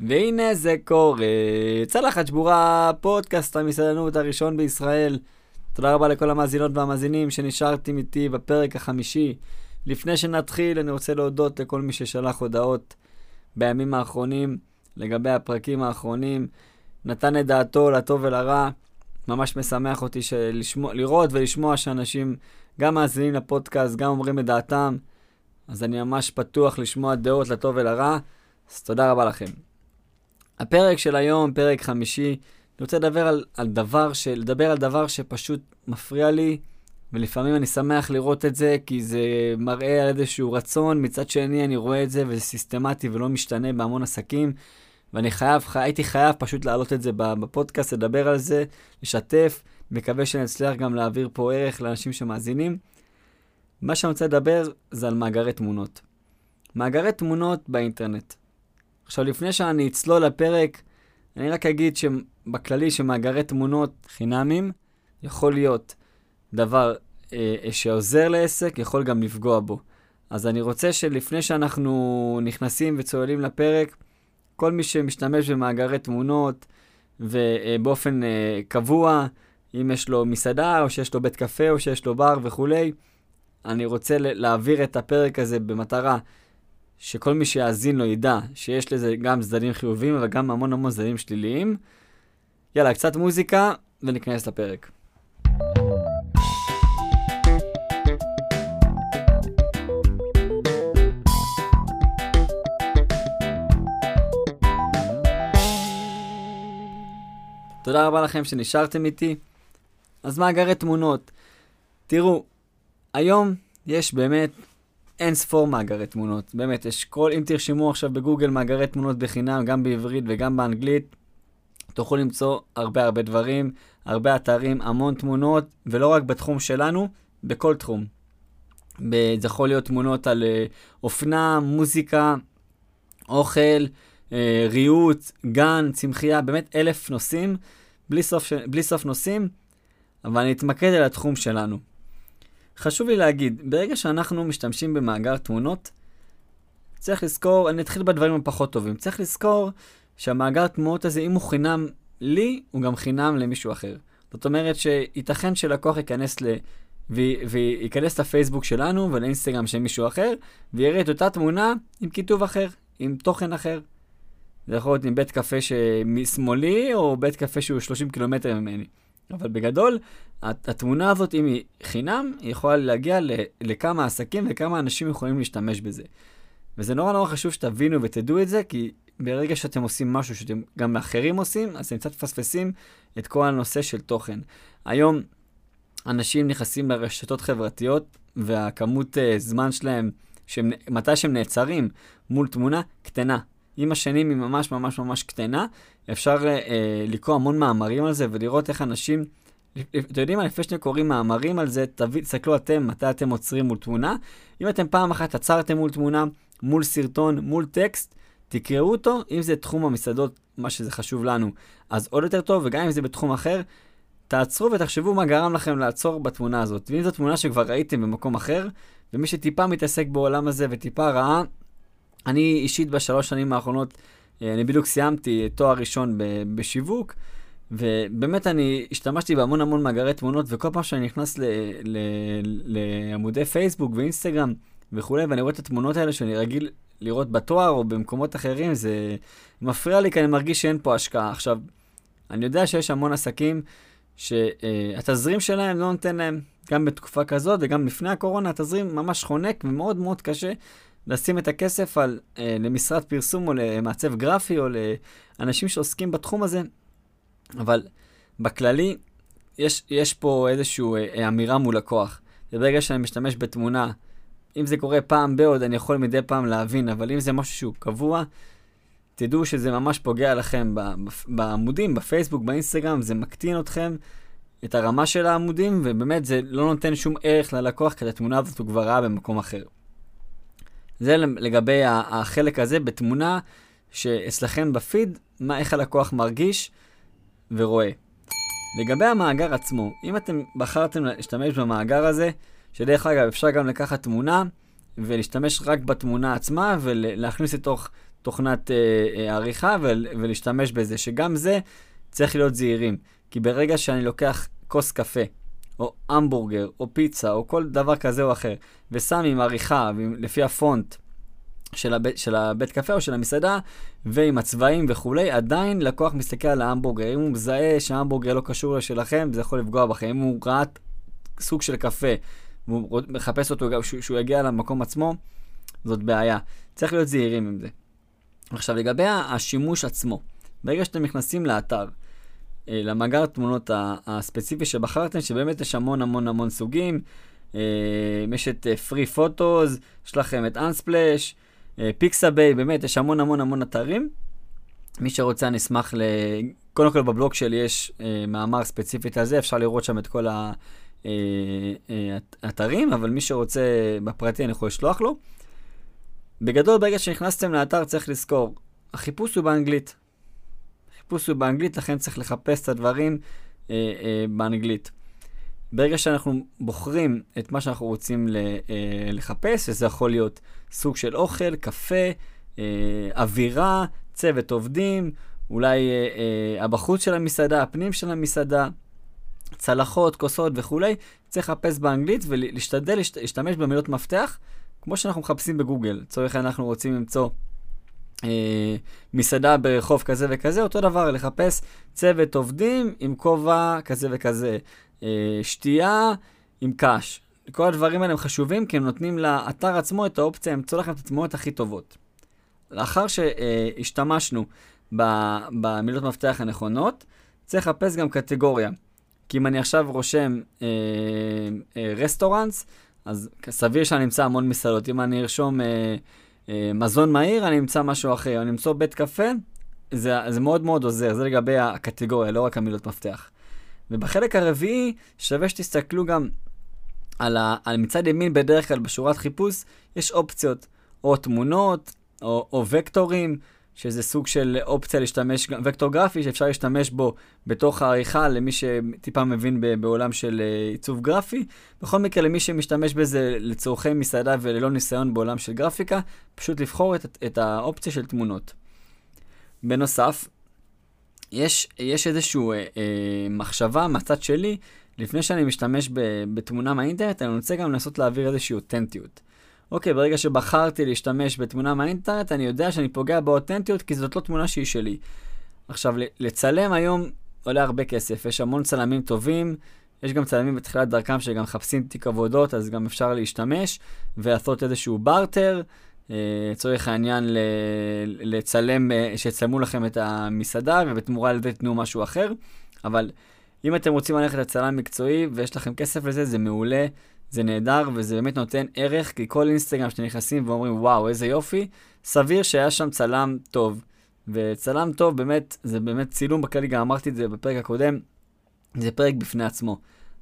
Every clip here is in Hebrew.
והנה זה קורה. צלחת שבורה, פודקאסט המסעדנות הראשון בישראל. תודה רבה לכל המאזינות והמאזינים שנשארתם איתי בפרק החמישי. לפני שנתחיל, אני רוצה להודות לכל מי ששלח הודעות בימים האחרונים לגבי הפרקים האחרונים. נתן את דעתו לטוב ולרע. ממש משמח אותי שלשמוע, לראות ולשמוע שאנשים גם מאזינים לפודקאסט, גם אומרים את דעתם. אז אני ממש פתוח לשמוע דעות לטוב ולרע. אז תודה רבה לכם. הפרק של היום, פרק חמישי, אני רוצה לדבר על, על דבר, ש, לדבר על דבר שפשוט מפריע לי, ולפעמים אני שמח לראות את זה, כי זה מראה על איזשהו רצון, מצד שני אני רואה את זה, וזה סיסטמטי ולא משתנה בהמון עסקים, ואני חייב, חי, הייתי חייב פשוט להעלות את זה בפודקאסט, לדבר על זה, לשתף, מקווה שאני אצליח גם להעביר פה ערך לאנשים שמאזינים. מה שאני רוצה לדבר זה על מאגרי תמונות. מאגרי תמונות באינטרנט. עכשיו, לפני שאני אצלול לפרק, אני רק אגיד שבכללי שמאגרי תמונות חינמים יכול להיות דבר אה, שעוזר לעסק, יכול גם לפגוע בו. אז אני רוצה שלפני שאנחנו נכנסים וצוללים לפרק, כל מי שמשתמש במאגרי תמונות ובאופן אה, קבוע, אם יש לו מסעדה, או שיש לו בית קפה, או שיש לו בר וכולי, אני רוצה להעביר את הפרק הזה במטרה שכל מי שיאזין לו ידע שיש לזה גם צדדים חיוביים, אבל גם המון המון צדדים שליליים. יאללה, קצת מוזיקה וניכנס לפרק. תודה רבה לכם שנשארתם איתי. אז מאגרי תמונות. תראו, היום יש באמת אין ספור מאגרי תמונות. באמת, יש כל, אם תרשמו עכשיו בגוגל מאגרי תמונות בחינם, גם בעברית וגם באנגלית, תוכלו למצוא הרבה הרבה דברים, הרבה אתרים, המון תמונות, ולא רק בתחום שלנו, בכל תחום. זה יכול להיות תמונות על uh, אופנה, מוזיקה, אוכל, ריהוט, גן, צמחייה, באמת אלף נושאים, בלי סוף, בלי סוף נושאים, אבל אני אתמקד על התחום שלנו. חשוב לי להגיד, ברגע שאנחנו משתמשים במאגר תמונות, צריך לזכור, אני אתחיל בדברים הפחות טובים, צריך לזכור שהמאגר תמונות הזה, אם הוא חינם לי, הוא גם חינם למישהו אחר. זאת אומרת שייתכן שלקוח ייכנס ל... וייכנס לפייסבוק שלנו ולאינסטגרם של מישהו אחר, ויראה את אותה תמונה עם כיתוב אחר, עם תוכן אחר. זה יכול להיות עם בית קפה משמאלי, או בית קפה שהוא 30 קילומטר ממני. אבל בגדול, התמונה הזאת, אם היא חינם, היא יכולה להגיע לכמה עסקים וכמה אנשים יכולים להשתמש בזה. וזה נורא נורא חשוב שתבינו ותדעו את זה, כי ברגע שאתם עושים משהו שאתם גם לאחרים עושים, אז אתם קצת מפספסים את כל הנושא של תוכן. היום אנשים נכנסים לרשתות חברתיות, והכמות uh, זמן שלהם, שהם, מתי שהם נעצרים מול תמונה, קטנה. עם השנים היא ממש ממש ממש קטנה, אפשר uh, לקרוא המון מאמרים על זה ולראות איך אנשים, אתם יודעים מה, לפני שאתם קוראים מאמרים על זה, תסתכלו אתם מתי אתם עוצרים מול תמונה. אם אתם פעם אחת עצרתם מול תמונה, מול סרטון, מול טקסט, תקראו אותו, אם זה תחום המסעדות, מה שזה חשוב לנו, אז עוד יותר טוב, וגם אם זה בתחום אחר, תעצרו ותחשבו מה גרם לכם לעצור בתמונה הזאת. ואם זו תמונה שכבר ראיתם במקום אחר, ומי שטיפה מתעסק בעולם הזה וטיפה ראה, אני אישית בשלוש שנים האחרונות, אה, אני בדיוק סיימתי תואר ראשון בשיווק, ובאמת אני השתמשתי בהמון המון מאגרי תמונות, וכל פעם שאני נכנס לעמודי פייסבוק ואינסטגרם וכולי, ואני רואה את התמונות האלה שאני רגיל לראות בתואר או במקומות אחרים, זה מפריע לי כי אני מרגיש שאין פה השקעה. עכשיו, אני יודע שיש המון עסקים שהתזרים שלהם לא נותן להם, גם בתקופה כזאת וגם לפני הקורונה, התזרים ממש חונק ומאוד מאוד קשה לשים את הכסף על, אה, למשרד פרסום או למעצב גרפי או לאנשים שעוסקים בתחום הזה, אבל בכללי יש, יש פה איזושהי אה, אמירה מול לקוח. וברגע שאני משתמש בתמונה, אם זה קורה פעם בעוד, אני יכול מדי פעם להבין, אבל אם זה משהו שהוא קבוע, תדעו שזה ממש פוגע לכם בעמודים, בפייסבוק, באינסטגרם, זה מקטין אתכם, את הרמה של העמודים, ובאמת זה לא נותן שום ערך ללקוח, כי התמונה הזאת הוא כבר ראה במקום אחר. זה לגבי החלק הזה בתמונה שאצלכם בפיד, מה, איך הלקוח מרגיש ורואה. לגבי המאגר עצמו, אם אתם בחרתם להשתמש במאגר הזה, שדרך אגב אפשר גם לקחת תמונה ולהשתמש רק בתמונה עצמה ולהכניס לתוך תוכנת אה, אה, עריכה ול, ולהשתמש בזה, שגם זה צריך להיות זהירים. כי ברגע שאני לוקח כוס קפה, או המבורגר, או פיצה, או כל דבר כזה או אחר, ושם עם עריכה, לפי הפונט של הבית, של הבית קפה או של המסעדה, ועם הצבעים וכולי, עדיין לקוח מסתכל על ההמבורגר. אם הוא מזהה שההמבורגר לא קשור לשלכם, זה יכול לפגוע בכם. אם הוא ראה סוג של קפה, והוא מחפש אותו גם שהוא יגיע למקום עצמו, זאת בעיה. צריך להיות זהירים עם זה. עכשיו, לגבי השימוש עצמו, ברגע שאתם נכנסים לאתר, למאגר התמונות הספציפי שבחרתם, שבאמת יש המון המון המון סוגים, אה, יש את פרי אה, פוטוס, יש לכם את Unsplash, Pixabay, באמת, יש המון המון המון אתרים. מי שרוצה, אני אשמח ל... קודם כל בבלוג שלי יש מאמר ספציפית על זה, אפשר לראות שם את כל האתרים, אבל מי שרוצה בפרטי אני יכול לשלוח לו. בגדול, ברגע שנכנסתם לאתר צריך לזכור, החיפוש הוא באנגלית. החיפוש הוא באנגלית, לכן צריך לחפש את הדברים אה, אה, באנגלית. ברגע שאנחנו בוחרים את מה שאנחנו רוצים ל, אה, לחפש, וזה יכול להיות סוג של אוכל, קפה, אה, אווירה, צוות עובדים, אולי אה, אה, הבחוץ של המסעדה, הפנים של המסעדה, צלחות, כוסות וכולי, צריך לחפש באנגלית ולהשתדל להשתמש במילות מפתח, כמו שאנחנו מחפשים בגוגל. לצורך אנחנו רוצים למצוא אה, מסעדה ברחוב כזה וכזה, אותו דבר, לחפש צוות עובדים עם כובע כזה וכזה, אה, שתייה עם קש. כל הדברים האלה הם חשובים כי הם נותנים לאתר עצמו את האופציה למצוא לכם את התמונות הכי טובות. לאחר שהשתמשנו במילות מפתח הנכונות, צריך לחפש גם קטגוריה. כי אם אני עכשיו רושם אה, אה, restaurants, אז סביר שאני אמצא המון מסעדות. אם אני ארשום אה, מזון מהיר, אני אמצא משהו אחר. אני אמצא בית קפה, זה, זה מאוד מאוד עוזר. זה לגבי הקטגוריה, לא רק המילות מפתח. ובחלק הרביעי, שווה שתסתכלו גם על, ה, על מצד ימין, בדרך כלל בשורת חיפוש, יש אופציות, או תמונות, או, או וקטורים. שזה סוג של אופציה להשתמש, וקטור גרפי שאפשר להשתמש בו בתוך העריכה למי שטיפה מבין בעולם של אה, עיצוב גרפי. בכל מקרה, למי שמשתמש בזה לצורכי מסעדה וללא ניסיון בעולם של גרפיקה, פשוט לבחור את, את האופציה של תמונות. בנוסף, יש, יש איזושהי אה, אה, מחשבה מהצד שלי, לפני שאני משתמש ב, בתמונה מהאינטרנט, אני רוצה גם לנסות להעביר איזושהי אותנטיות. אוקיי, ברגע שבחרתי להשתמש בתמונה מהאינטרנט, אני יודע שאני פוגע באותנטיות, כי זאת לא תמונה שהיא שלי. עכשיו, לצלם היום עולה הרבה כסף, יש המון צלמים טובים, יש גם צלמים בתחילת דרכם שגם מחפשים תיק עבודות, אז גם אפשר להשתמש ולעשות איזשהו בארטר. לצורך uh, העניין לצלם, uh, שיצלמו לכם את המסעדה ובתמורה לזה תתנו משהו אחר. אבל אם אתם רוצים ללכת לצלם מקצועי ויש לכם כסף לזה, זה מעולה. זה נהדר וזה באמת נותן ערך, כי כל אינסטגרם שאתם נכנסים ואומרים, וואו, איזה יופי, סביר שהיה שם צלם טוב. וצלם טוב, באמת, זה באמת צילום בכללי, גם אמרתי את זה בפרק הקודם, זה פרק בפני עצמו.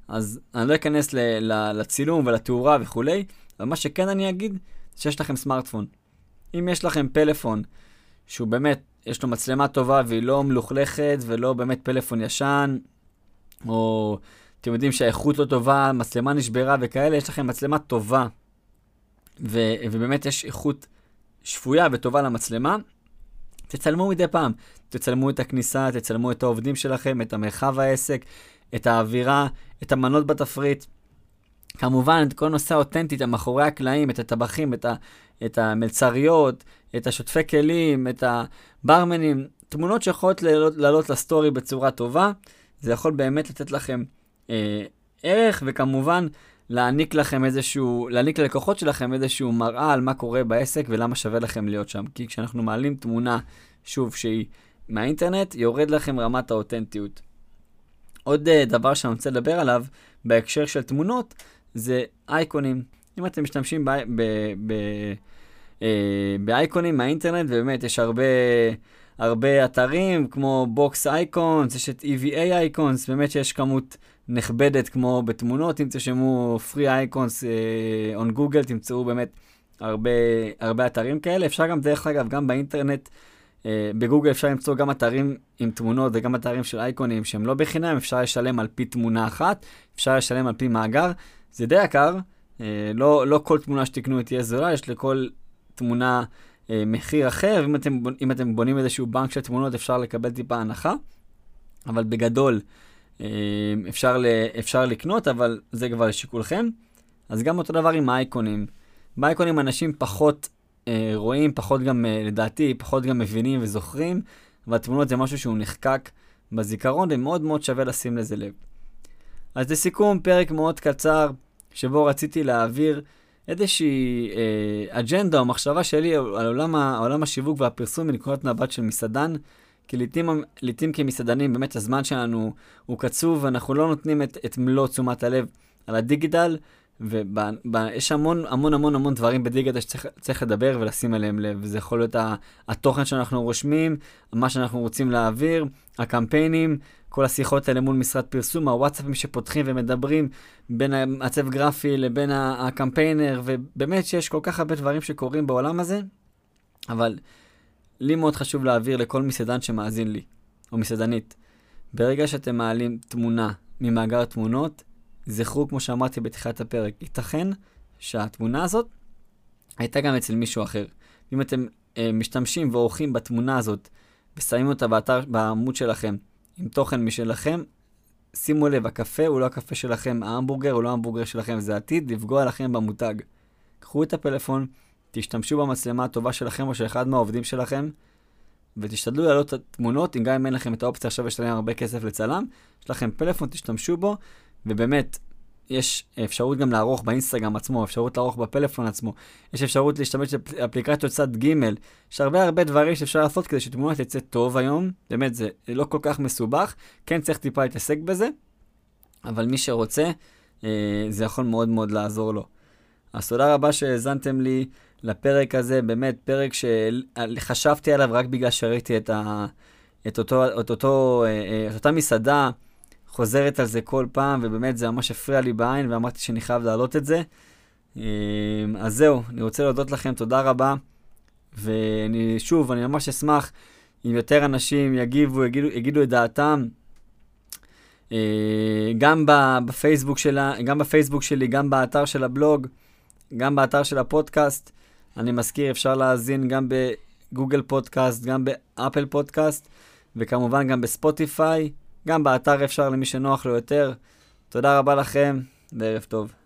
אז אני לא אכנס ל- ל- לצילום ולתאורה וכולי, אבל מה שכן אני אגיד, שיש לכם סמארטפון. אם יש לכם פלאפון, שהוא באמת, יש לו מצלמה טובה והיא לא מלוכלכת ולא באמת פלאפון ישן, או אתם יודעים שהאיכות לא טובה, מצלמה נשברה וכאלה, יש לכם מצלמה טובה, ו- ובאמת יש איכות שפויה וטובה למצלמה, תצלמו מדי פעם. תצלמו את הכניסה, תצלמו את העובדים שלכם, את המרחב העסק, את האווירה, את המנות בתפריט. כמובן, את כל נושא האותנטי, המאחורי הקלעים, את הטבחים, את, ה- את המלצריות, את השוטפי כלים, את הברמנים, תמונות שיכולות לעלות לסטורי בצורה טובה. זה יכול באמת לתת לכם אה, ערך, וכמובן להעניק לכם איזשהו, להעניק ללקוחות שלכם איזשהו מראה על מה קורה בעסק ולמה שווה לכם להיות שם. כי כשאנחנו מעלים תמונה, שוב, שהיא מהאינטרנט, יורד לכם רמת האותנטיות. עוד אה, דבר שאני רוצה לדבר עליו בהקשר של תמונות, זה אייקונים. אם אתם משתמשים ב- ב- ב- אה, באייקונים מהאינטרנט, ובאמת יש הרבה... הרבה אתרים כמו Box icons, יש את Eva icons, באמת שיש כמות נכבדת כמו בתמונות, אם תרשמו free icons uh, on google, תמצאו באמת הרבה, הרבה אתרים כאלה. אפשר גם, דרך אגב, גם באינטרנט אה, בגוגל אפשר למצוא גם אתרים עם תמונות וגם אתרים של אייקונים שהם לא בחינם, אפשר לשלם על פי תמונה אחת, אפשר לשלם על פי מאגר. זה די יקר, אה, לא, לא כל תמונה שתקנו תהיה זולה, יש לכל תמונה אה, מחיר אחר, אם אתם, אם אתם בונים איזשהו בנק של תמונות אפשר לקבל טיפה הנחה, אבל בגדול אפשר, ל, אפשר לקנות, אבל זה כבר לשיקולכם. אז גם אותו דבר עם האייקונים. באייקונים אנשים פחות אה, רואים, פחות גם, אה, לדעתי, פחות גם מבינים וזוכרים, והתמונות זה משהו שהוא נחקק בזיכרון, ומאוד מאוד שווה לשים לזה לב. אז לסיכום, פרק מאוד קצר, שבו רציתי להעביר איזושהי אה, אג'נדה או מחשבה שלי על עולם, עולם השיווק והפרסום מנקודת מבט של מסעדן, כי לעתים, לעתים כמסעדנים באמת הזמן שלנו הוא קצוב, ואנחנו לא נותנים את, את מלוא תשומת הלב על הדיגיטל, ויש המון המון המון המון דברים בדיגיטל שצריך לדבר ולשים עליהם לב. זה יכול להיות התוכן שאנחנו רושמים, מה שאנחנו רוצים להעביר, הקמפיינים, כל השיחות האלה מול משרד פרסום, הוואטסאפים שפותחים ומדברים בין המעצב גרפי לבין הקמפיינר, ובאמת שיש כל כך הרבה דברים שקורים בעולם הזה, אבל לי מאוד חשוב להעביר לכל מסעדן שמאזין לי, או מסעדנית. ברגע שאתם מעלים תמונה ממאגר תמונות, זכרו, כמו שאמרתי בתחילת הפרק, ייתכן שהתמונה הזאת הייתה גם אצל מישהו אחר. אם אתם אה, משתמשים ועורכים בתמונה הזאת ושמים אותה באתר, בעמוד שלכם עם תוכן משלכם, שימו לב, הקפה הוא לא הקפה שלכם, ההמבורגר הוא לא ההמבורגר שלכם, זה עתיד לפגוע לכם במותג. קחו את הפלאפון, תשתמשו במצלמה הטובה שלכם או של אחד מהעובדים שלכם, ותשתדלו להעלות את התמונות, אם גם אם אין לכם את האופציה עכשיו לשלם הרבה כסף לצלם, יש לכם פלאפון, תשתמשו בו, ובאמת, יש אפשרות גם לערוך באינסטגרם עצמו, אפשרות לערוך בפלאפון עצמו, יש אפשרות להשתמש באפליקציות צד ג', יש הרבה הרבה דברים שאפשר לעשות כדי שתמונה תצא טוב היום, באמת זה לא כל כך מסובך, כן צריך טיפה להתעסק בזה, אבל מי שרוצה, אה, זה יכול מאוד מאוד לעזור לו. אז תודה רבה שהאזנתם לי לפרק הזה, באמת פרק שחשבתי עליו רק בגלל שראיתי את, ה, את, אותו, את, אותו, אה, אה, את אותה מסעדה. חוזרת על זה כל פעם, ובאמת זה ממש הפריע לי בעין, ואמרתי שאני חייב להעלות את זה. אמ, אז זהו, אני רוצה להודות לכם, תודה רבה. ואני, שוב, אני ממש אשמח אם יותר אנשים יגיבו, יגידו, יגידו את דעתם. אה, גם בפייסבוק, שלה, גם בפייסבוק שלי, גם באתר של הבלוג, גם באתר של הפודקאסט. אני מזכיר, אפשר להאזין גם בגוגל פודקאסט, גם באפל פודקאסט, וכמובן גם בספוטיפיי. גם באתר אפשר למי שנוח לו יותר. תודה רבה לכם, וערב טוב.